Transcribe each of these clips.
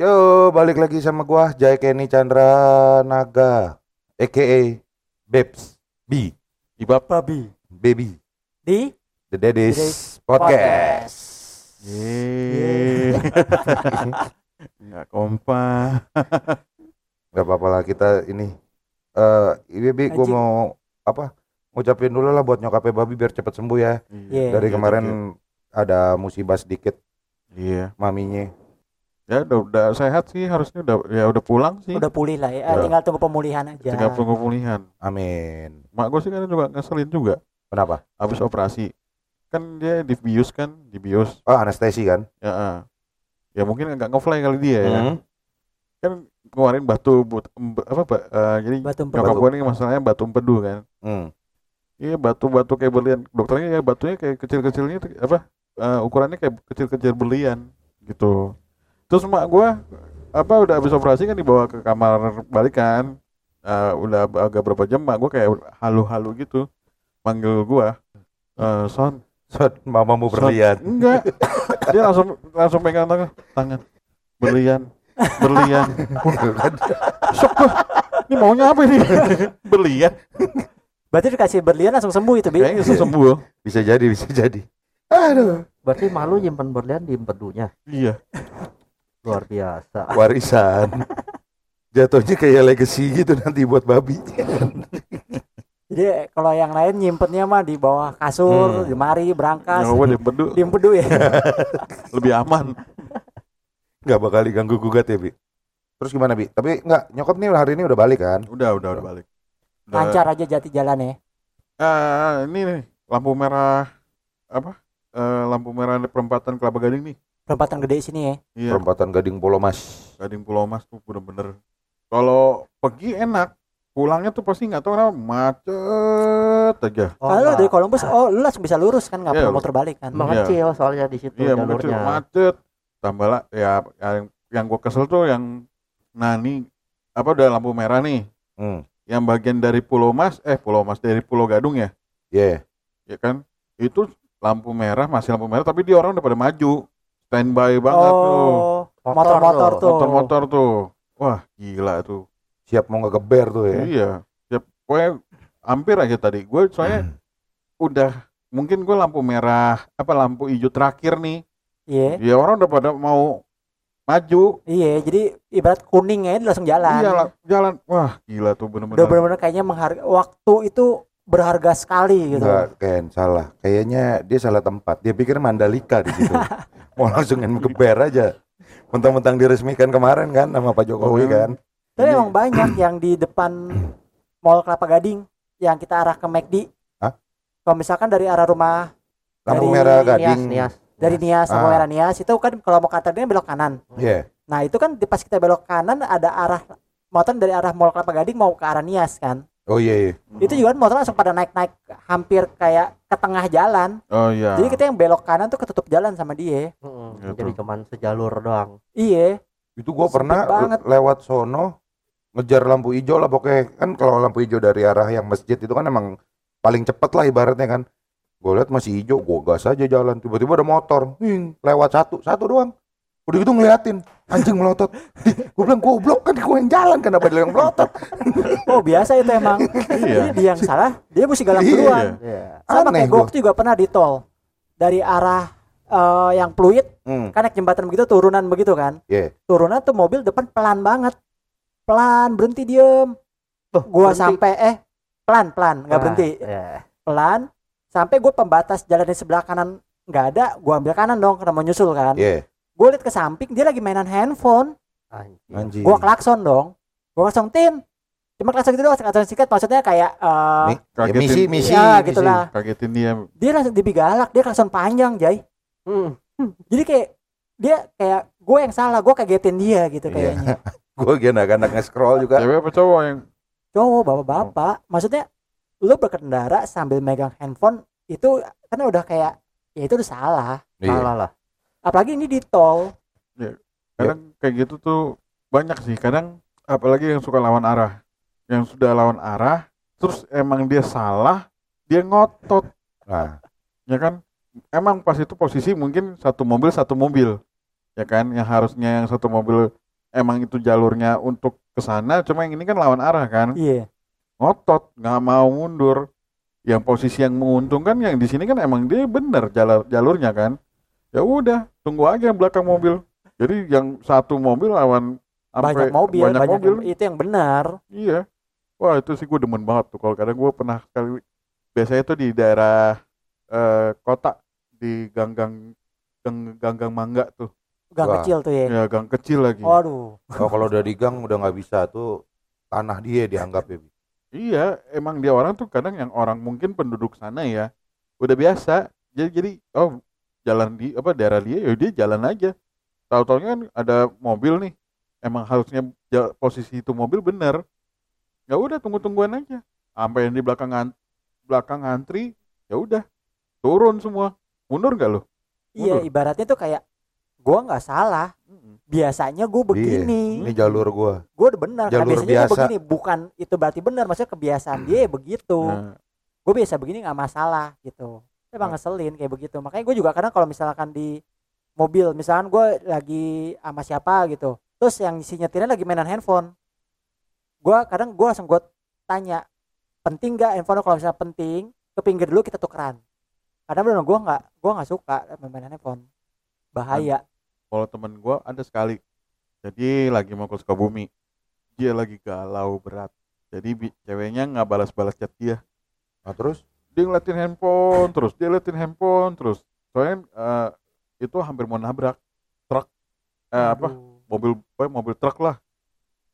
Yo, balik lagi sama gua Jai Kenny Chandra Naga, aka Babes B, Ibab babi. Baby, di The Daddies Daddies Podcast. Yeay. Nggak kompak. Gak apa-apa lah kita ini. Eh, ini Bi, gua mau apa? Ngucapin dulu lah buat nyokapnya Babi biar cepet sembuh ya. Iya. Dari Iya, kemarin ada musibah sedikit Iya. maminya. Ya udah, udah sehat sih harusnya udah ya udah pulang sih. udah pulih lah ya Udah. tinggal tunggu pemulihan aja Tinggal tunggu pemulihan. Amin. Mak gue sih kan juga ngeselin juga. Kenapa? Habis operasi kan dia dibius kan, dibius. Oh, anestesi kan? Ya, ah. ya mungkin agak ngefly kali dia ya. Hmm. Kan kemarin batu but, apa Pak? Eh, jadi batu nyokap gue ini masalahnya batu empedu kan. Hmm. Iya batu-batu kayak berlian. Dokternya ya batunya kayak kecil-kecilnya tuh apa? eh, ukurannya kayak kecil-kecil berlian gitu. Terus mak gua apa udah habis operasi kan dibawa ke kamar balik kan. Eh, udah agak berapa jam mak gua kayak halu-halu gitu. Manggil gua. Eh, son, Sot, mamamu berlian. enggak. Dia langsung langsung pegang tangan, tangan. Berlian, berlian. Sok gua. Ini maunya apa ini? berlian. berarti dikasih berlian langsung sembuh itu bi Kayaknya langsung sembuh. Bisa jadi, bisa jadi. Aduh, Berarti malu nyimpen berlian di empedunya. Iya. Luar biasa. warisan. Jatuhnya kayak legacy gitu nanti buat babi. jadi kalau yang lain nyimpennya mah di bawah kasur Hmm. di lemari berangkas Yang gua diempedu di empedu ya lebih aman. Nggak bakal diganggu gugat ya, Bi. Terus gimana, Bi? Tapi nggak, nyokap nih hari ini udah balik kan? Udah, udah, udah balik. Udah. lancar aja jati jalan ya Ah, ini nih lampu merah apa? Eh, lampu merah di perempatan Kelapa Gading nih. Perempatan gede sini ya Iya, Perempatan Gading Pulau Mas. Gading Pulau Mas tuh bener-bener. Kalau pergi enak, pulangnya tuh pasti nggak tahu kenapa macet aja. Oh, kalau dari Columbus oh lu langsung bisa lurus kan nggak Iya. perlu muter balik kan mengecil soalnya di situ Iya, macet, jalurnya. macet. Tambah lah, ya yang yang gua kesel tuh yang nani apa udah lampu merah nih. Hmm. Yang bagian dari Pulau Mas, eh Pulau Mas dari Pulau Gadung ya, Iya. ya kan? Itu lampu merah masih lampu merah tapi dia orang udah pada maju. Standby banget tuh. oh motor-motor tuh. Motor-motor tuh. Wah gila tuh. Siap mau ngegeber tuh ya. iya ya pokoknya hampir aja tadi. Gue soalnya udah mungkin gue lampu merah apa lampu hijau terakhir nih. Iya. Ya orang udah pada mau maju. Iya jadi ibarat kuning ya dia langsung jalan. Iya jalan. Wah gila tuh bener-bener. Udah benar-benar kayaknya menghargai waktu itu berharga sekali gitu Enggak, Ken, salah. Kayaknya dia salah tempat. Dia pikir Mandalika di situ. mau langsung ngegeber aja. Mentang-mentang diresmikan kemarin kan sama Pak Jokowi Oh, kan. Tapi Ini- emang banyak yang di depan Mall Kelapa Gading yang kita arah ke McD. Hah? Kalau misalkan dari arah rumah Lampu Dari merah Nias, Gading. Nias. dari Nias Ah. sama Merah Nias itu kan kalau mau Antar belok kanan. Iya. Nah itu kan di pas kita belok kanan ada arah motor dari arah Mall Kelapa Gading mau ke arah Nias kan. Oh iya, iya. Itu juga kan motor langsung pada naik-naik hampir kayak ke tengah jalan. oh iya Jadi kita yang belok kanan tuh ketutup jalan sama dia. Mm-mm, Gitu. Jadi cuman sejalur doang. Iya. Itu gua pernah banget. le- lewat sono ngejar lampu hijau lah pokoknya kan kalau lampu hijau dari arah yang masjid itu kan emang paling cepet lah ibaratnya kan. Gue lihat masih hijau, gue gas aja jalan. Tiba-tiba ada motor, Wing, lewat satu, satu doang. Udah gitu ngeliatin, anjing melotot. gue bilang goblok kan gue yang jalan, kenapa dia yang melotot? Oh biasa itu emang. iya Jadi dia yang salah, dia mesti galak Iya. duluan. Iya. Sama Aneh kayak gue juga pernah di tol dari arah eh, yang Pluit Hmm, kan naik jembatan begitu turunan begitu kan Iya. turunan tuh mobil depan pelan banget pelan berhenti diem Tuh, gua berhenti. sampai eh pelan pelan nggak Wah, berhenti iya. pelan sampai gue pembatas jalan di sebelah kanan nggak ada gua ambil kanan dong karena mau nyusul kan Iya, gue liat ke samping dia lagi mainan handphone Anjir. anjing. gua klakson dong gua klakson tin cuma klakson gitu doang klakson singkat maksudnya kayak eh, Nih, ya, Kagetin. misi, misi, ya misi. gitulah kagetin dia dia langsung lebih galak dia klakson panjang jay Hmm. jadi kayak dia kayak gue yang salah gue kagetin dia gitu Iya. kayaknya Gue anak-anak nge-scroll juga. cewek apa cowok yang cowok bapak-bapak maksudnya lu berkendara sambil megang handphone itu kan udah kayak ya itu udah salah Iya. Salah lah. Apalagi ini di tol. Kadang kayak gitu tuh banyak sih. Kadang apalagi yang suka lawan arah. Yang sudah lawan arah terus emang dia salah dia ngotot. Nah, ya kan? Emang pas itu posisi mungkin satu mobil satu mobil. Ya kan? Yang harusnya yang satu mobil emang itu jalurnya untuk ke sana cuma yang ini kan lawan arah kan? Iya. Ngotot nggak mau mundur. Yang posisi yang menguntungkan yang di sini kan emang dia bener jalur jalurnya kan ya udah tunggu aja yang belakang mobil. Jadi yang satu mobil lawan banyak mobil banyak, banyak, mobil. itu yang benar. Iya. Wah itu sih gue demen banget tuh. Kalau kadang gue pernah kali biasanya tuh di daerah eh, kota di gang-gang gang- gang-gang mangga tuh. Gang Wah. kecil tuh ya? Ya gang kecil lagi. Waduh. Oh kalau udah di gang udah nggak bisa tuh tanah dia dianggap ya. Iya, emang dia orang tuh kadang yang orang mungkin penduduk sana ya udah biasa. Jadi jadi oh jalan di apa daerah dia ya dia jalan aja. Tahu-taunya kan ada mobil nih. Emang harusnya posisi itu mobil bener. Ya udah tunggu-tungguan aja. Sampai yang di belakang an- belakang antri ya udah turun semua. Mundur nggak lo? iya ibaratnya tuh kayak gua nggak salah biasanya gue begini Ini jalur gua. gue udah benar karena Jalur biasanya biasa. begini bukan itu berarti benar maksudnya kebiasaan dia ya begitu Nah, gue biasa begini nggak masalah gitu emang ngeselin kayak begitu makanya gue juga kadang kalau misalkan di mobil misalkan gue lagi sama siapa gitu terus yang si nyetirnya lagi mainan handphone gue kadang gue langsung gue tanya penting gak handphone kalau misalnya penting ke pinggir dulu kita tukeran karena benar gue nggak gue nggak suka mainan handphone bahaya kalau temen gua ada sekali. Jadi lagi mau ke Sukabumi. Dia lagi galau berat. Jadi ceweknya nggak balas-balas chat dia. Nah terus dia ngeliatin handphone terus dia ngeliatin handphone terus soalnya eh, itu hampir mau nabrak truk. Eh, apa? Mobil apa, mobil truk lah.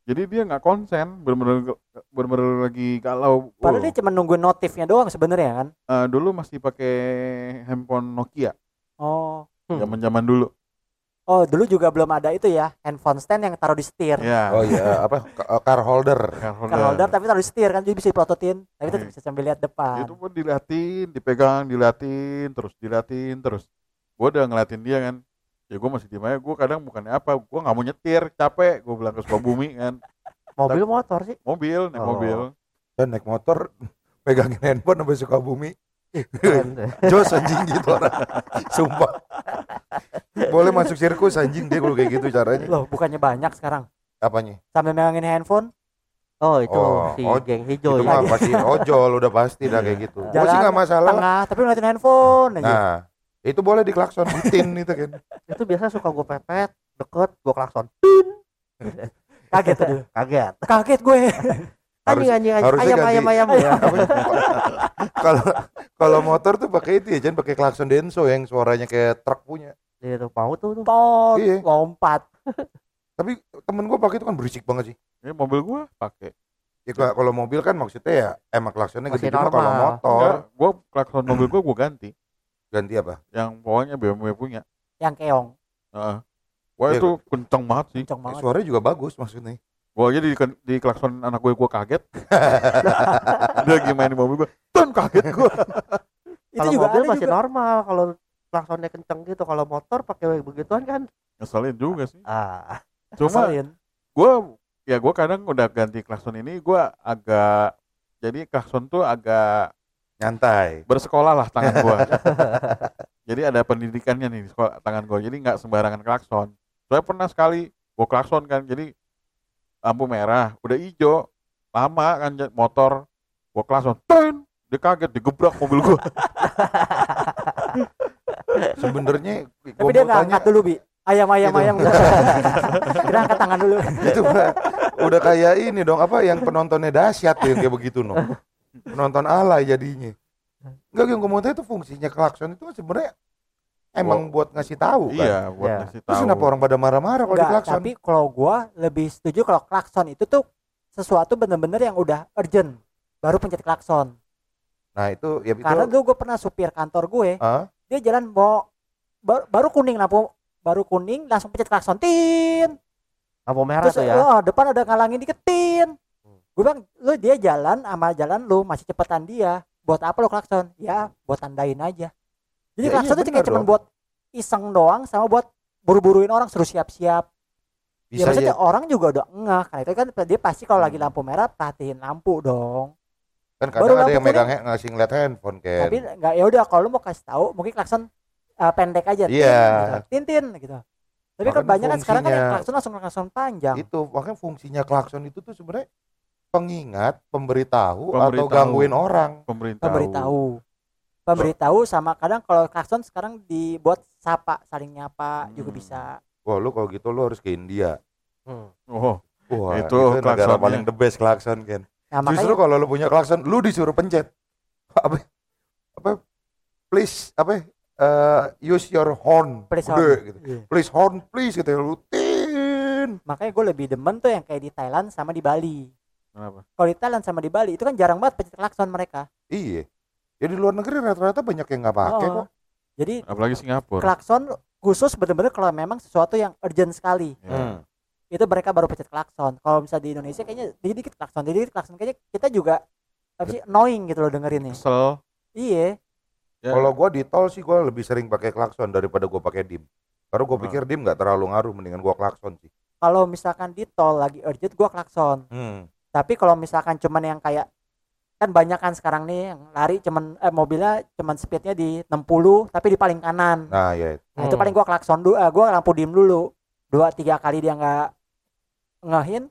Jadi dia nggak konsen bener-bener bener-bener lagi galau. Padahal dia cuma nungguin notifnya doang sebenarnya kan? Eh, dulu masih pakai handphone Nokia. Oh. Zaman zaman dulu oh dulu juga belum ada itu ya handphone stand yang taruh di setir. Ya oh iya apa ka- car holder. car Car holder tapi taruh di setir kan jadi bisa dipelototin. Tapi tetap Iya. bisa sambil lihat depan. Itu pun diliatin dipegang diliatin terus diliatin terus. Gua udah ngeliatin dia kan. Ya gue masih diem aja. Gue kadang bukannya apa gue nggak mau nyetir capek. Gue bilang ke Sukabumi kan. Mobil motor sih. mobil naik Oh. mobil. Dan naik motor pegangin handphone sampai Sukabumi. Jos anjing gitu orang. Sumpah. Boleh masuk sirkus anjing dia kalau kayak gitu caranya. loh bukannya banyak sekarang Apanya? sambil megangin handphone Oh itu Oh, si oh, geng Itu hijau mah ya. pasti ojol udah pasti dah kayak gitu. Gua sih Jalan nggak masalah. tengah tapi ngeliatin handphone aja Nah, itu boleh diklakson bitin itu kan. Itu biasa suka gue pepet, deket, gue klakson. kaget tuh dulu. Kaget. kaget gue Harus- Anjing anjing anjing. Ayam ayam ayam ya. Kalau kalau motor tuh pakai itu ya, jangan pakai klakson Denso yang suaranya kayak truk punya. Itu mau tuh tuh. tot Iya. lompat Tapi temen gua pakai itu kan berisik banget sih. ini mobil gue pakai Ya kalau- kalau mobil kan maksudnya ya emang klaksonnya Masih gede cuma kalau normal. motor gue klakson mobil gue gue ganti ganti apa? yang pokoknya BMW punya yang keong Heeh. wah Iya. itu kenceng banget sih kenceng banget Suaranya juga bagus maksudnya. Gue aja di, di klakson anak gue gue kaget dia lagi main di mobil gue ton kaget gue itu Kalau juga mobil masih juga. normal. Kalau klaksonnya kenceng gitu. Kalau motor pakai begituan kan. ngeselin juga sih Ah. cuma Ngeselin. gue ya gue kadang udah ganti klakson ini gue agak jadi klakson tuh agak Nyantai. bersekolah lah tangan gue jadi ada pendidikannya nih di sekolah tangan gue jadi nggak sembarangan klakson saya pernah sekali gue klakson kan jadi lampu merah udah hijau lama kan motor gue klakson ten dia kaget digebrak mobil gue Sebenarnya tapi gua dia mau nggak tanya angkat dulu bi ayam ayam Itu. ayam gitu kira angkat tangan dulu itu udah kayak ini dong apa yang penontonnya dahsyat tuh yang kayak begitu no. Penonton alay jadinya. Enggak yang gue mau tanya itu fungsinya klakson itu sebenarnya emang buat ngasih tahu kan. iya buat Iya. ngasih Terus tahu kenapa orang pada marah-marah kalau di klakson? tapi kalau gua lebih setuju kalau klakson itu tuh sesuatu bener-bener yang udah urgent baru pencet klakson Nah itu ya itu. karena dulu gue pernah supir kantor gue Ah? dia jalan mau baru, baru kuning lampu baru kuning langsung pencet klakson tin Lampu merah terus tuh ya. oh, depan ada ngalangin dikit tin gue bilang lu dia jalan sama jalan lu masih cepetan dia buat apa lo klakson ya buat tandain aja jadi Ya, klakson iya, tuh kayak cuma buat iseng doang sama buat buru-buruin orang suruh siap-siap ya Bisa maksudnya ya, orang juga udah ngeh karena itu kan dia pasti kalau lagi Hmm. lampu merah perhatiin lampu dong kan baru kadang ada yang megang he- ngasih ngeliat handphone kan. tapi nggak ya udah kalau lu mau kasih tahu mungkin klakson uh, pendek aja tin, Iya. gitu. tin tin gitu Tapi kan Makanya banyak kan sekarang kan yang klakson langsung klakson panjang. Itu makanya fungsinya klakson itu tuh sebenarnya pengingat, pemberitahu, atau Pemberitahu. gangguin orang. Pemerintah. Pemberitahu. Pemberitahu sama kadang kalau klakson sekarang dibuat sapa, saling nyapa juga Hmm. bisa. Wah lu kalau gitu lu harus ke India. Hmm. Oh, Wah Itu itu, negara klaksonnya. paling the best klakson kan. Nah, Justru makanya kalau lu punya klakson, lu disuruh pencet. Apa? Apa? Please apa? eh, use your horn. Please horn. gitu. Iya. Please horn, please gitu ya. Lu tin. makanya gue lebih demen tuh yang kayak di Thailand sama di Bali. kenapa? Kalau di Thailand sama di Bali itu kan jarang banget pencet klakson mereka. Iya. Ya di luar negeri rata-rata banyak yang nggak pakai Oh. kok. Jadi Apalagi Singapura. klakson khusus bener-bener kalau memang sesuatu yang urgent sekali. Ya. Hmm. itu mereka baru pencet klakson. Kalau misalnya di Indonesia kayaknya dikit klakson, dikit klakson kayaknya kita juga apa sih annoying gitu loh dengerinnya. Kesel. Iya. Ya. Kalau gua di tol sih gua lebih sering pakai klakson daripada gua pakai dim. Karena gua Hmm. pikir dim nggak terlalu ngaruh, mendingan gua klakson sih. Kalau misalkan di tol lagi urgent gua klakson. Hmm. Tapi kalau misalkan cuman yang kayak kan banyak kan sekarang nih yang lari cuman eh, mobilnya cuman speednya di 60 tapi di paling kanan. Nah ya. Nah, itu paling gua klakson dulu, eh, gua lampu dim dulu. Dua tiga kali dia nggak ngehin,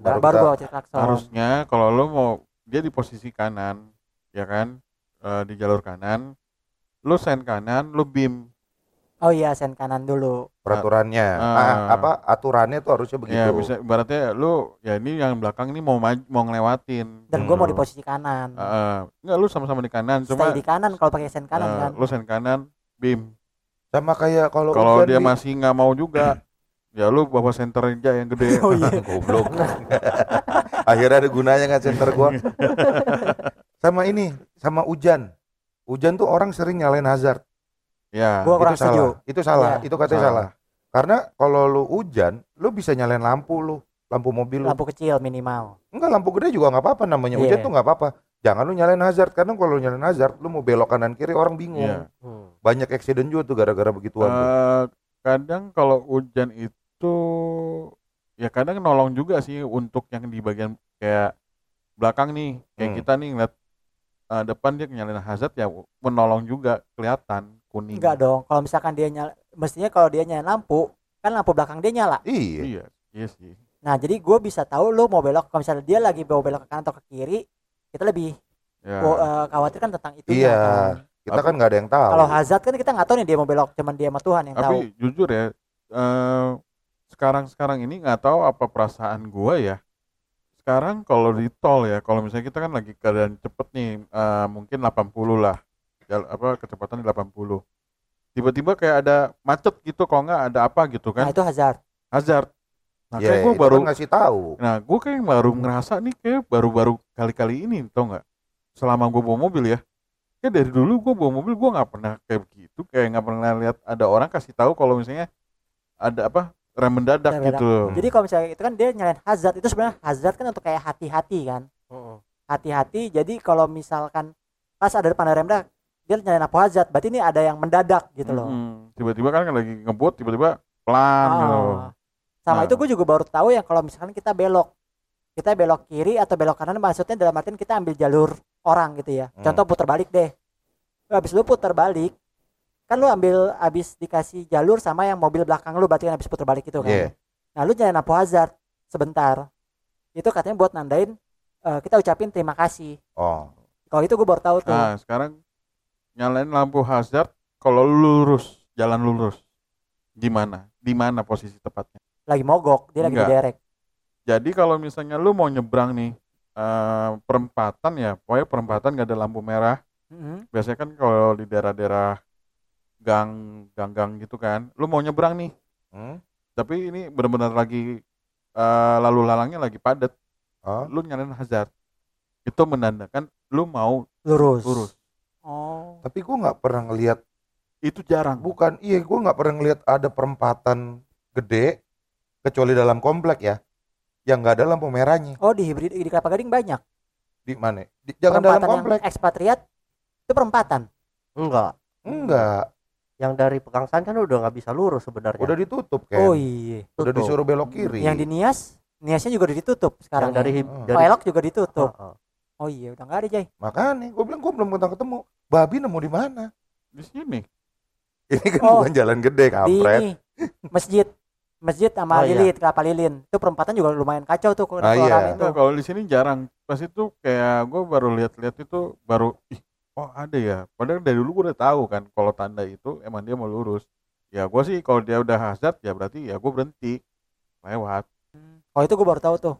Baru baru, gua klakson. Harusnya kalau lo mau dia di posisi kanan, ya kan? Eh, di jalur kanan, lo sen kanan, lo beam. Oh iya, sen kanan dulu. peraturannya, Ah. ah, apa aturannya tuh harusnya begitu. Ya bisa ibaratnya lo ya ini yang belakang ini mau maju, mau ngelewatin. Dan gua mau Hmm. di posisi kanan. Heeh. enggak lu sama-sama di kanan, Stay cuma di kanan kalau pakai sen kanan eh, kan. lu sen kanan, beam. Sama kayak kalau Kalau dia di- masih nggak mau juga, ya lu bawa center aja yang gede. Oh iya. goblok. Akhirnya ada gunanya nggak center gua. sama ini, sama hujan. Hujan tuh orang sering nyalain hazard. Ya. Gua kurang itu salah. setuju. Itu salah. Iya. Itu katanya Salah. salah. Karena kalau lu hujan, lu bisa nyalain lampu lu, lampu mobil lu. Lampu kecil minimal. Enggak lampu gede juga nggak apa-apa namanya hujan Iya. tuh nggak apa-apa. Jangan lu nyalain hazard karena kalau lu nyalain hazard lu mau belok kanan kiri orang bingung. Iya. Hmm. Banyak accident juga tuh gara-gara begituan tuh. Eh, kadang kalau hujan itu ya kadang nolong juga sih untuk yang di bagian kayak belakang nih kayak Hmm. kita nih ngeliat eh, depan dia nyalain hazard ya menolong juga kelihatan kuning Enggak dong. Kalau misalkan dia nyala, mestinya kalau dia nyalain lampu, kan lampu belakang dia nyala. Iya. iya iya sih Nah, jadi gue bisa tahu lu mau belok kalau misalnya dia lagi mau belok ke kanan atau ke kiri, kita lebih ya gua, eh, khawatir kan tentang itu Iya. kan. Kita kan nggak ada yang tahu. Kalau hazard kan kita nggak tahu nih dia mau belok, cuman dia sama Tuhan yang tahu. tapi jujur ya eh, sekarang sekarang ini nggak tahu apa perasaan gua ya sekarang kalau di tol ya kalau misalnya kita kan lagi keadaan cepet nih eh, mungkin 80 lah Jal- apa kecepatan di 80 tiba-tiba kayak ada macet gitu kalau nggak ada apa gitu Nah, kan itu hazard. hazard nah kayak gue itu baru kan ngasih tahu. nah gue kayak baru ngerasa nih kayak baru-baru kali-kali ini tau nggak selama gue bawa mobil ya kayak dari dulu gue bawa mobil gue nggak pernah kayak begitu kayak nggak pernah lihat ada orang kasih tahu kalau misalnya ada apa rem mendadak Rem mendadak. gitu loh. Jadi kalau misalnya itu kan dia nyalain hazard, itu sebenarnya hazard kan untuk kayak hati-hati kan. Hmm. Hati-hati. Jadi kalau misalkan pas ada depan ada rem dah, dia nyalain lampu hazard, berarti ini ada yang mendadak gitu loh. Mm-mm. tiba-tiba kan lagi ngebut tiba-tiba pelan gitu Ah. Sama Nah. itu gue juga baru tahu ya kalau misalkan kita belok, kita belok kiri atau belok kanan maksudnya dalam artian kita ambil jalur orang gitu ya. Hmm. Contoh putar balik deh. Habis lu putar balik, kan lu ambil habis dikasih jalur sama yang mobil belakang lu berarti kan habis putar balik itu kan. Iya. Nah lu nyalain lampu hazard sebentar. Itu katanya buat nandain eh, kita ucapin terima kasih. Oh. Kalau itu gue baru tahu tuh. nah sekarang nyalain lampu hazard kalau lurus jalan lurus gimana di mana posisi tepatnya Lagi mogok, dia lagi Enggak. diderek. jadi kalau misalnya lu mau nyebrang nih eh, perempatan ya pokoknya perempatan gak ada lampu merah Mhm. biasanya kan kalau di daerah-daerah gang gang-gang gitu kan lu mau nyebrang nih Hmm? tapi ini benar-benar lagi eh, lalu lalangnya lagi padat Oh. lu nyalain hazard itu menandakan lu mau Lurus. lurus Oh. Tapi gua nggak pernah ngelihat itu jarang bukan iya gua nggak pernah ngelihat ada perempatan gede kecuali dalam komplek ya yang nggak ada lampu merahnya Oh di hibrid di Kelapa Gading banyak. di mana Di- jangan dalam Perempatan yang komplek ekspatriat itu perempatan. Enggak. enggak Yang dari Pekangsan kan udah nggak bisa lurus sebenarnya. udah ditutup kan Oh iya. udah Tutup. disuruh belok kiri Yang di Nias, Niasnya juga udah ditutup Yang sekarang. dari ya. hib- Oh. dari Pelok juga ditutup. Heeh. Oh iya, udah nggak ada Jay. makanya gua bilang gua belum ketemu ketemu babi nemu di mana di sini ini kan Oh. bukan jalan gede Di kampret ini masjid masjid sama Oh, iya. Lilin Kelapa Lilin itu perempatan juga lumayan kacau tuh kalau Ah, iya. Nah, kalau di sini jarang. Pas itu kayak gue baru lihat-lihat itu baru ih, oh ada ya. Padahal dari dulu gue udah tahu kan kalau tanda itu emang dia mau lurus. Ya gue sih kalau dia udah hazard ya berarti ya gue berhenti lewat oh itu gue baru tahu tuh.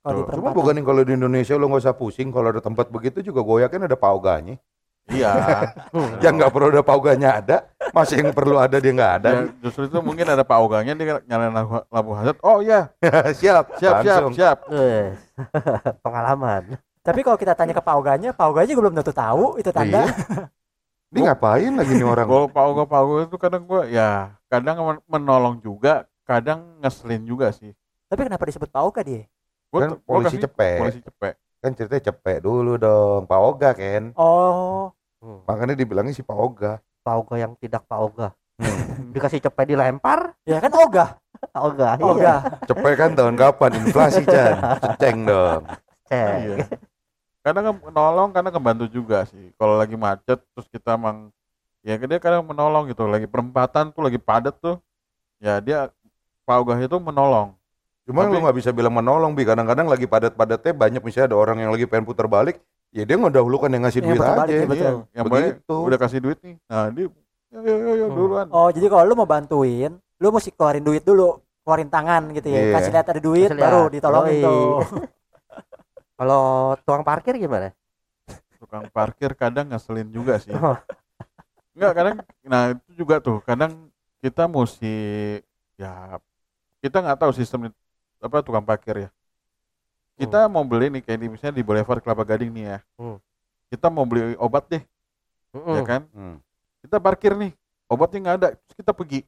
Kalau di Cuma bukan kalau di Indonesia lo nggak usah pusing kalau ada tempat begitu juga gue yakin ada pauganya. Iya. Yang nggak perlu ada pauganya ada, masih yang perlu ada dia nggak ada. Ya, justru itu mungkin ada Pak Oganya dia nyalain lampu, lampu hazard. Oh iya, siap, siap siap langsung. siap. Wes. pengalaman tapi kalau kita tanya ke Pak Oganya juga belum tentu tahu itu tanda Iya. Dia ngapain lagi nih orang? Kalau Pak Oga itu kadang gue ya kadang men- menolong juga, kadang ngeselin juga sih. tapi kenapa disebut Pak Oga dia Gua Kan gua polisi kasih cepet. Polisi cepet. Kan ceritanya cepet dulu dong, Pak Oga kan. oh Hmm. Makanya dibilangnya si Pak Oga. Pauga yang tidak pauga Hmm. dikasih cepet dilempar ya kan Oga iya. Oga Cepet kan tahun kapan? Inflasi Chan. Ceng dong. Cek. Iya. Kan menolong, kadang kebantu juga sih. Kalau lagi macet, terus kita emang ya dia kadang menolong gitu. Lagi perempatan tuh lagi padat tuh, ya dia Pak Oga itu menolong. Cuma Tapi- lu nggak bisa bilang menolong bi. Kadang-kadang lagi padat-padatnya banyak misalnya ada orang yang lagi pengen putar balik, ya dia ngedahulukan yang ngasih Yang duit aja. ya, betul. Iya, yang Begitu. udah kasih duit nih. Nah, dia yo yo yo, yo Hmm. duluan. oh jadi kalau lu mau bantuin lu mesti keluarin duit dulu keluarin tangan gitu ya Iya. kasih lihat ada duit Kasih lihat. baru ditolongin tuh kalau tukang parkir gimana Tukang parkir kadang ngeselin juga sih. Oh. Enggak, kadang nah itu juga tuh. Kadang kita mesti ya kita nggak tahu sistem apa tukang parkir ya. Kita mau beli nih kayak di misalnya di Boulevard Kelapa Gading nih ya. Hmm. Kita mau beli obat deh, ya Mm-mm. kan? Hmm. Kita parkir nih, obatnya nggak ada, terus kita pergi,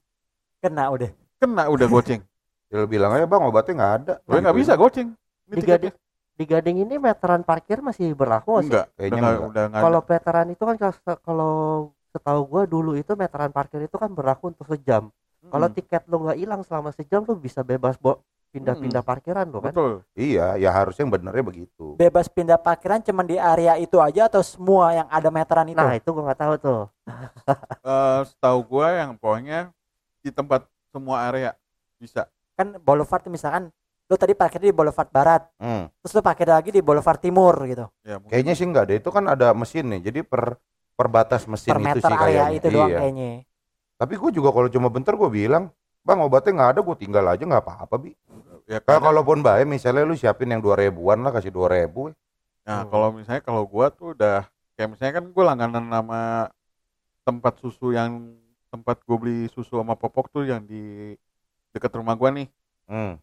kena udah kena udah goceng. Ya lu bilang aja bang obatnya nggak ada. Gue nggak bisa goceng. Ini Di tiketnya. di Gading ini meteran parkir masih berlaku nggak sih? Enggak, Kayaknya udah nggak enggak. udah. Kalau veteran itu kan kalau- kalau setahu gua dulu itu meteran parkir itu kan berlaku untuk sejam. Kalau Hmm, tiket lu nggak hilang selama sejam lu bisa bebas bo pindah-pindah parkiran lo kan. betul. Iya, ya harusnya yang benernya begitu. bebas pindah parkiran cuman di area itu aja atau semua yang ada meteran itu Nah, itu gua nggak tahu tuh. Eh, setahu gue yang pokoknya di tempat semua area bisa. kan boulevard misalkan lu tadi parkir di boulevard barat Hmm. terus lu parkir lagi di boulevard timur gitu Ya, mungkin Kayaknya sih enggak deh. Itu kan ada mesin nih. Jadi per per batas mesin per itu meter sih area kayaknya. itu doang Iya. kayaknya Tapi gue juga kalau cuma bentar gue bilang, bang obatnya nggak ada, gue tinggal aja nggak apa-apa bi. ya Kalau kadang- kalaupun baik, misalnya lu siapin yang dua ribuan lah, kasih dua ribu. Nah, Hmm. kalau misalnya kalau gua tuh udah kayak misalnya kan gua langganan nama tempat susu yang tempat gua beli susu sama popok tuh yang di dekat rumah gua nih. Hmm.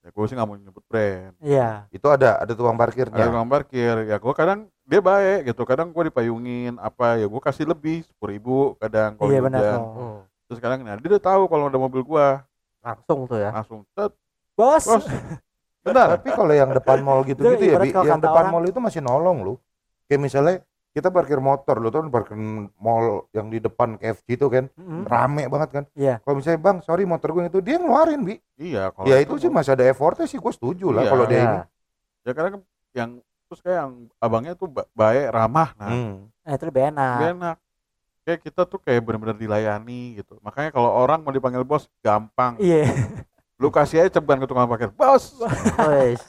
Ya gua sih nggak mau nyebut brand. iya Itu ada ada tukang Ada parkirnya. tukang parkir, ya gua kadang dia baik gitu. Kadang gua dipayungin apa ya gua kasih lebih sepuluh ribu kadang kalau iya benar hujan. Terus kadang nah dia udah tahu kalau ada mobil gua Langsung tuh ya. langsung tet bos bos bentar Tapi kalau yang depan mall gitu-gitu Itu ya, Bi, yang depan orang- mall itu masih nolong lu. Kayak misalnya kita parkir motor, lu tuh parkir mall yang di depan KFC itu kan, Mm-mm. rame banget kan. Iya. Kalau misalnya bang, sorry motor gue itu dia ngeluarin bi. iya kalau Ya itu sih masih ada effortnya sih, gue setuju lah Iya. kalau dia Ya. ini. ya kadang yang terus kayak yang abangnya tuh ba- baik ramah nah Hmm. nah, itu lebih enak Gak enak kayak kita tuh kayak benar-benar dilayani gitu. Makanya kalau orang mau dipanggil bos gampang iya. lu kasih aja ceban ke tukang parkir bos! Wes.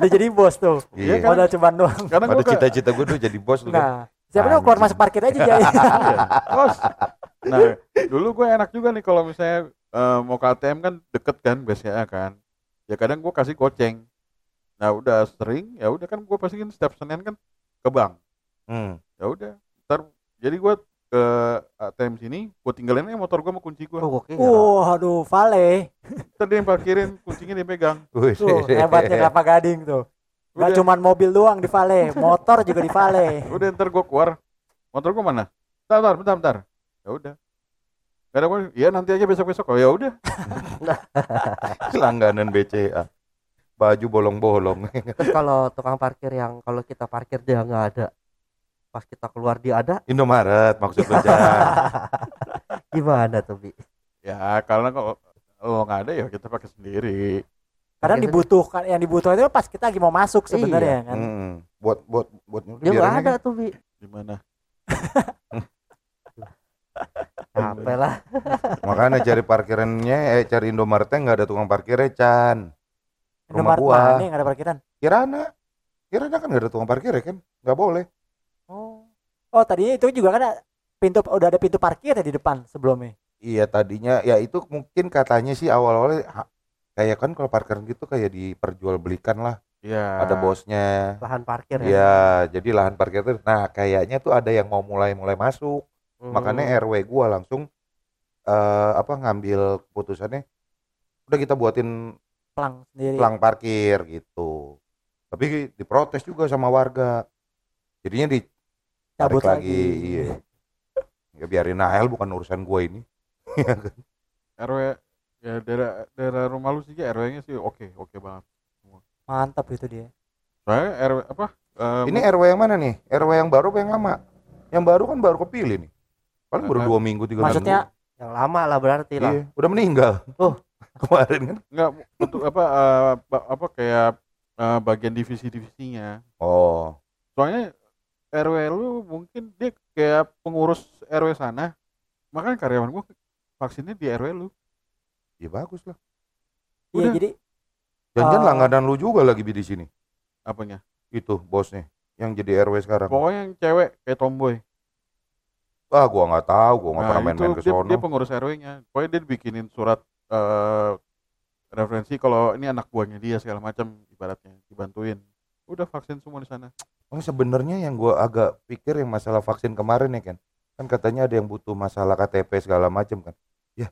udah jadi bos tuh. Iya. kan? modal cuman doang. kadang Pada cita-cita gue tuh jadi bos tuh kan. nah siapa tahu keluar masuk parkir aja jadi iya, bos. Nah dulu gue enak juga nih kalau misalnya eh, mau ke ATM kan deket kan biasanya kan? Ya kadang gue kasih goceng. Nah udah sering ya udah kan gue pasti kan setiap senin kan ke bank. Hmm. ya udah ntar jadi gue ke ATM sini gue tinggalin aja motor gue sama kunci gue Oh, gua kira. uh aduh vale. Ntar dia yang parkirin kuncinya dia pegang. Wih, tuh hebatnya kelapa gading tuh. Gak Udah. cuman mobil doang di vale motor juga di vale. Udah ntar gue keluar. Motor gue mana? Bentar bentar bentar, bentar. ya udah. Gak ada gue iya nanti aja besok besok oh ya udah. Langganan BCA. Baju bolong-bolong. Terus kalau tukang parkir yang kalau kita parkir dia nggak ada, pas kita keluar dia ada, Indomaret maksud lu Jan. gimana tuh bi? ya karena kalau lo nggak ada ya kita pakai sendiri kadang dibutuhkan yang dibutuhkan itu pas kita lagi mau masuk sebenarnya kan Hmm. Buat buat buat Dia nggak ada kan tuh bi. gimana Capek lah. Makanya cari parkirannya, eh cari Indomaretnya nggak ada tukang parkirnya, Chan. Rumah Indomaret gua. mana yang ada parkiran? Kirana, Kirana kan nggak ada tukang parkir ya kan? Nggak boleh. Oh. Tadinya itu juga kan ada pintu udah ada pintu parkir ya di depan sebelumnya. Iya tadinya, ya itu mungkin katanya sih awal-awalnya ha- kayak kan kalau parkiran gitu kayak diperjualbelikan lah. Iya. Ada bosnya. Lahan parkir ya. Iya, jadi lahan parkir itu. Nah, kayaknya tuh ada yang mau mulai-mulai masuk. Hmm. Makanya RW gua langsung eh apa ngambil keputusannya udah kita buatin Pelang sendiri. pelang parkir gitu. Tapi diprotes juga sama warga. Jadinya ditarik Cabut lagi. lagi. Iya. Ya biarin Nael bukan urusan gua ini. RW ya daerah daerah rumah lu sih RW-nya sih oke oke banget. Mantap itu dia. Soalnya RW apa? eh, Ini RW yang mana nih? RW yang baru apa yang lama? Yang baru kan baru kepilih nih. Paling baru dua minggu tiga Maksudnya Yang lama lah berarti minggu. lah. Iya, udah meninggal. Oh. kemarin kan? enggak untuk apa ba- apa kayak eh, bagian divisi-divisinya. Oh, Soalnya RW lu mungkin dia kayak pengurus RW sana. Makanya karyawan gua vaksinnya di RW lu. ya bagus lah. iya jadi Jangan Eh. langganan lu juga lagi di sini. Apanya? Itu bosnya yang jadi RW sekarang. Pokoknya yang cewek kayak tomboy. Ah, gua nggak tahu, gua nggak Nah, pernah main-main ke dia, sono. dia pengurus RW-nya. Pokoknya dia bikinin surat eh referensi kalau ini anak buahnya dia segala macam ibaratnya dibantuin. Udah vaksin semua di sana. Oh, sebenarnya yang gua agak pikir yang masalah vaksin kemarin ya kan. Kan katanya ada yang butuh masalah KTP segala macam kan. Ya,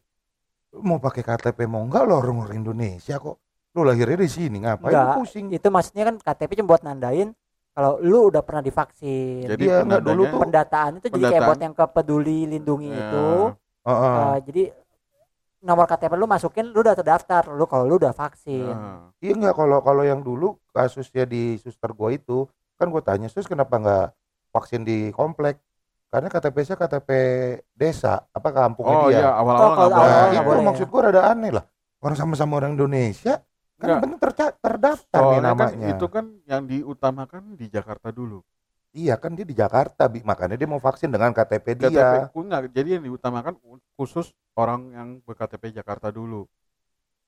lu mau pakai KTP mau enggak lo orang orang Indonesia kok. Lu lahirnya di sini ngapain lu Enggak. pusing? itu maksudnya kan KTP cuma buat nandain kalau lu udah pernah divaksin. Jadi Iya, enggak, dulu tuh- pendataan itu jadi kayak Pendataan. buat yang ke peduli lindungi Ya, itu. Heeh. eh, jadi nomor KTP lu masukin lu udah terdaftar lu kalau lu udah vaksin. Iya enggak kalau kalau yang dulu kasusnya di suster gua itu kan gua tanya sus kenapa enggak vaksin di komplek? Karena KTP-nya KTP desa apa kampungnya Oh dia. iya awal-awal Oh, nggak kalau boleh. awal-awal Nah, nggak itu boleh maksud gua rada aneh lah. Orang sama-sama orang Indonesia kan penting terca- terdaftar nih Soalnya kan namanya. itu kan yang diutamakan di Jakarta dulu. Iya kan dia di Jakarta, Bi. makanya dia mau vaksin dengan KTP KTP dia. ku enggak, jadi yang diutamakan khusus orang yang berKTP Jakarta dulu.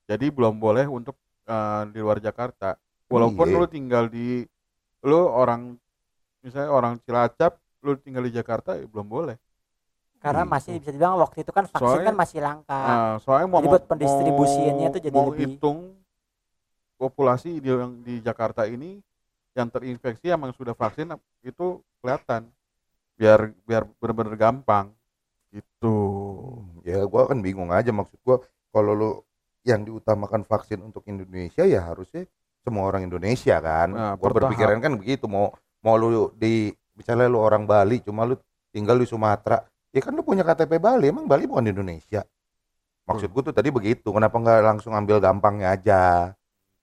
Jadi belum boleh untuk eh, di luar Jakarta. Walaupun Iya. lu tinggal di lu orang misalnya orang Cilacap, lu tinggal di Jakarta ya belum boleh. Karena Gitu. masih bisa dibilang waktu itu kan vaksin Soalnya- kan masih langka. Nah, soalnya mau Jadi buat pendistribusiannya mau- tuh jadi mau lebih- hitung populasi di yang di Jakarta ini yang terinfeksi emang sudah vaksin itu kelihatan biar biar benar-benar gampang gitu. Ya gua kan bingung aja maksud gua kalau lu yang diutamakan vaksin untuk Indonesia ya harusnya semua orang Indonesia kan. Nah, gua bertahap. berpikiran kan begitu mau mau lu di misalnya lu orang Bali cuma lu tinggal di Sumatera, ya kan lu punya KTP Bali, emang Bali bukan di Indonesia. Maksud gua tuh tadi begitu, kenapa nggak langsung ambil gampangnya aja?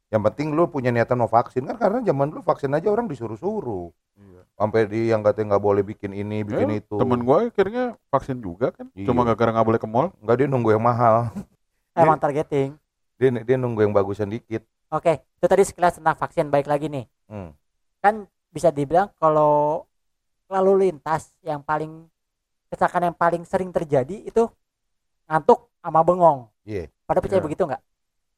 Yang penting lu punya niatan mau vaksin kan karena zaman dulu vaksin aja orang disuruh-suruh. Iya. Sampai di yang katanya nggak boleh bikin ini, bikin Ya, itu. Temen gua akhirnya vaksin juga kan, Iya. cuma gara-gara nggak boleh ke mall. Nggak dia nunggu yang mahal. Emang targeting. Dia dia nunggu yang bagusan dikit. Oke, itu tadi sekilas tentang vaksin. Baik lagi nih. Hmm. Kan bisa dibilang kalau lalu lintas yang paling kecelakaan yang paling sering terjadi itu ngantuk sama bengong. Iya. Pada percaya Iya. begitu nggak?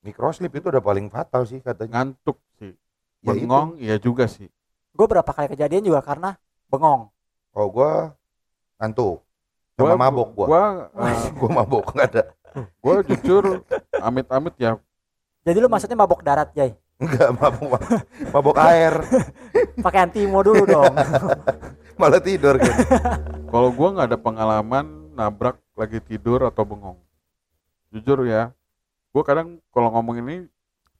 Microslip itu udah paling fatal sih katanya. Ngantuk sih. Ya itu. Bengong iya juga sih. Gue berapa kali kejadian juga karena bengong. Oh gua ngantuk. Sama mabok gua. Gua eh, Gua mabok nggak ada. gua jujur amit-amit ya Jadi lu maksudnya mabok darat, Jay? Enggak mabok. mabok air. Pakai antimo dulu dong. Malah tidur kan. kalau gua nggak ada pengalaman nabrak lagi tidur atau bengong. Jujur ya. Gua kadang kalau ngomong ini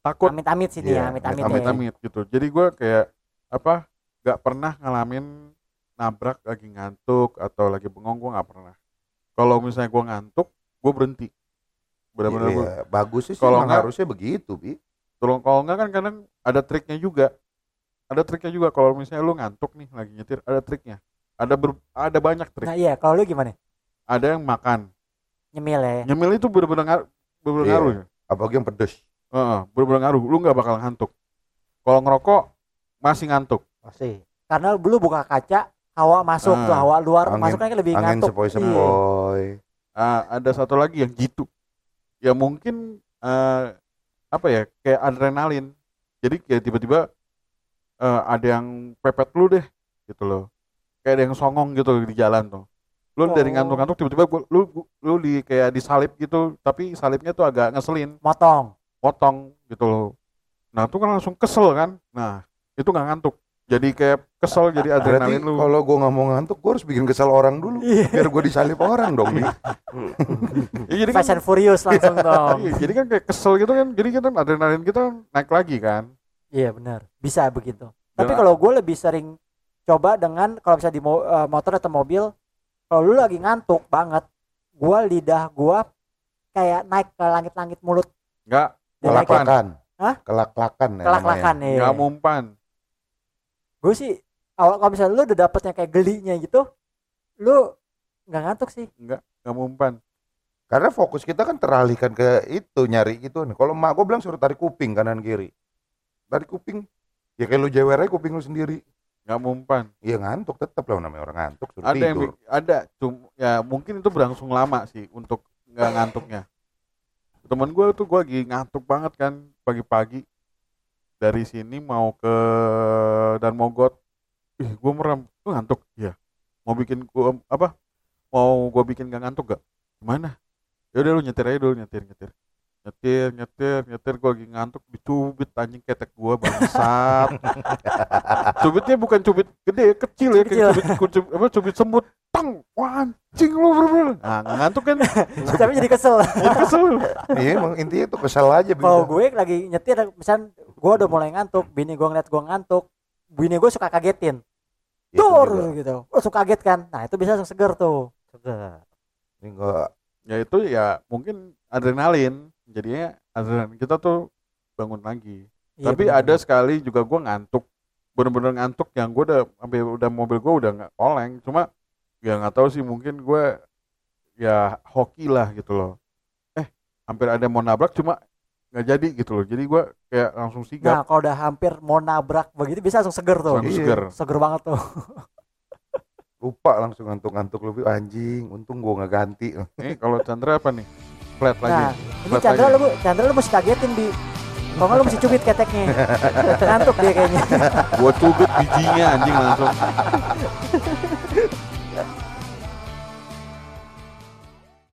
takut Amit-amit sih dia, Iya, amit-amit. ya. amit-amit gitu. Jadi gua kayak apa? nggak pernah ngalamin nabrak lagi ngantuk atau lagi bengong gua nggak pernah. Kalau misalnya gua ngantuk, gua berhenti. Benar-benar Iya, bagus sih Kalau nggak- harusnya begitu, Bi. Tolong kalau enggak kan kadang ada triknya juga. Ada triknya juga kalau misalnya lu ngantuk nih lagi nyetir, ada triknya. Ada ber- ada banyak trik. Nah iya, kalau lu gimana? Ada yang makan. Nyemil ya. Nyemil itu bener-bener ngaruh, bener-bener Iya. ngaruh ya. Apalagi yang pedes. Heeh, bener-bener ngaruh. Lu nggak bakal ngantuk. Kalau ngerokok masih ngantuk. Pasti. Karena lu buka kaca, hawa masuk Ah, tuh, hawa luar angin- masuknya kan lebih Angin ngantuk. Iya. sepoi-sepoi. coy. Ah, ada satu lagi yang jitu. Ya mungkin eh, apa ya kayak adrenalin. Jadi kayak tiba-tiba eh, ada yang pepet lu deh gitu loh. Kayak ada yang songong gitu di jalan tuh. Lu dari Oh. ngantuk-ngantuk tiba-tiba lu lu di kayak disalip gitu, tapi salipnya tuh agak ngeselin, motong potong gitu loh. Nah, itu kan langsung kesel kan. Nah, itu nggak ngantuk. Jadi kayak kesel jadi Berarti adrenalin lu. kalau gue nggak mau ngantuk, gue harus bikin kesel orang dulu. Iya. Biar gue disalip orang dong nih. Ya, jadi kan Fast and Furious langsung dong Iya, jadi kan kayak kesel gitu kan. Jadi kita adrenalin kita naik lagi kan. iya benar bisa begitu tapi Dan- kalau gue lebih sering coba dengan kalau bisa di mo- eh, motor atau mobil kalau lu lagi ngantuk banget gua lidah gua kayak naik ke langit-langit mulut Enggak, Kelak-kelakan. Kelak-kelakan. Hah? Kelak-kelakan ya kelak-kelakan namanya. ya enggak mumpan. Gue sih awal kalau misalnya lu udah dapetnya kayak gelinya gitu lu nggak ngantuk sih Enggak, enggak mumpan. Karena fokus kita kan teralihkan ke itu nyari itu. Kalau emak gue bilang suruh tarik kuping kanan kiri. Tarik kuping. Ya kayak lu jewer aja kuping lu sendiri. Enggak mumpan. Iya ngantuk tetap lah namanya orang ngantuk suruh Ada yang tidur. bik- ada cum ya mungkin itu berlangsung lama sih untuk nggak ngantuknya. Temen gue tuh gue lagi ngantuk banget kan pagi-pagi dari sini mau ke dan Mogot. Ih, gue merem, gue ngantuk. Iya. Mau bikin gua apa? Mau gue bikin gak ngantuk gak? Gimana? Ya udah lu nyetir aja dulu nyetir nyetir. Nyetir, nyetir, nyetir gue lagi ngantuk dicubit anjing ketek gue bangsat. cubitnya bukan cubit gede, kecil ya, kayak Kecil. cubit, cubit, apa, cubit semut. Tang, wah anjing lu bener-bener. Nah, ngantuk kan tapi jadi kesel jadi kesel. Iya emang intinya tuh kesel aja kalau gue lagi nyetir misal gue udah mulai ngantuk bini gue ngeliat gue ngantuk bini gue suka kagetin tur juga. gitu langsung kaget kan nah itu bisa langsung seger tuh Segar. Ini enggak Ya itu ya mungkin adrenalin. Jadinya adrenalin kita tuh bangun lagi. Iya, Tapi bener. ada sekali juga gue ngantuk, bener-bener ngantuk yang gue udah sampai udah mobil gue udah nggak oleng. Cuma ya nggak tahu sih mungkin gue ya hoki lah gitu loh. Eh hampir ada mau nabrak cuma nggak jadi gitu loh. Jadi gue kayak langsung nah sigap, kalau udah hampir mau nabrak begitu bisa langsung seger tuh langsung Iya. seger. seger banget tuh lupa langsung ngantuk-ngantuk lebih anjing. Untung gua nggak ganti. Nih kalau Chandra apa nih? Flat lagi. nah ini Flat Chandra lagi. lu Chandra lu mesti kagetin bi kalau nggak lu mesti cubit keteknya ngantuk dia kayaknya Gue cubit bijinya anjing langsung.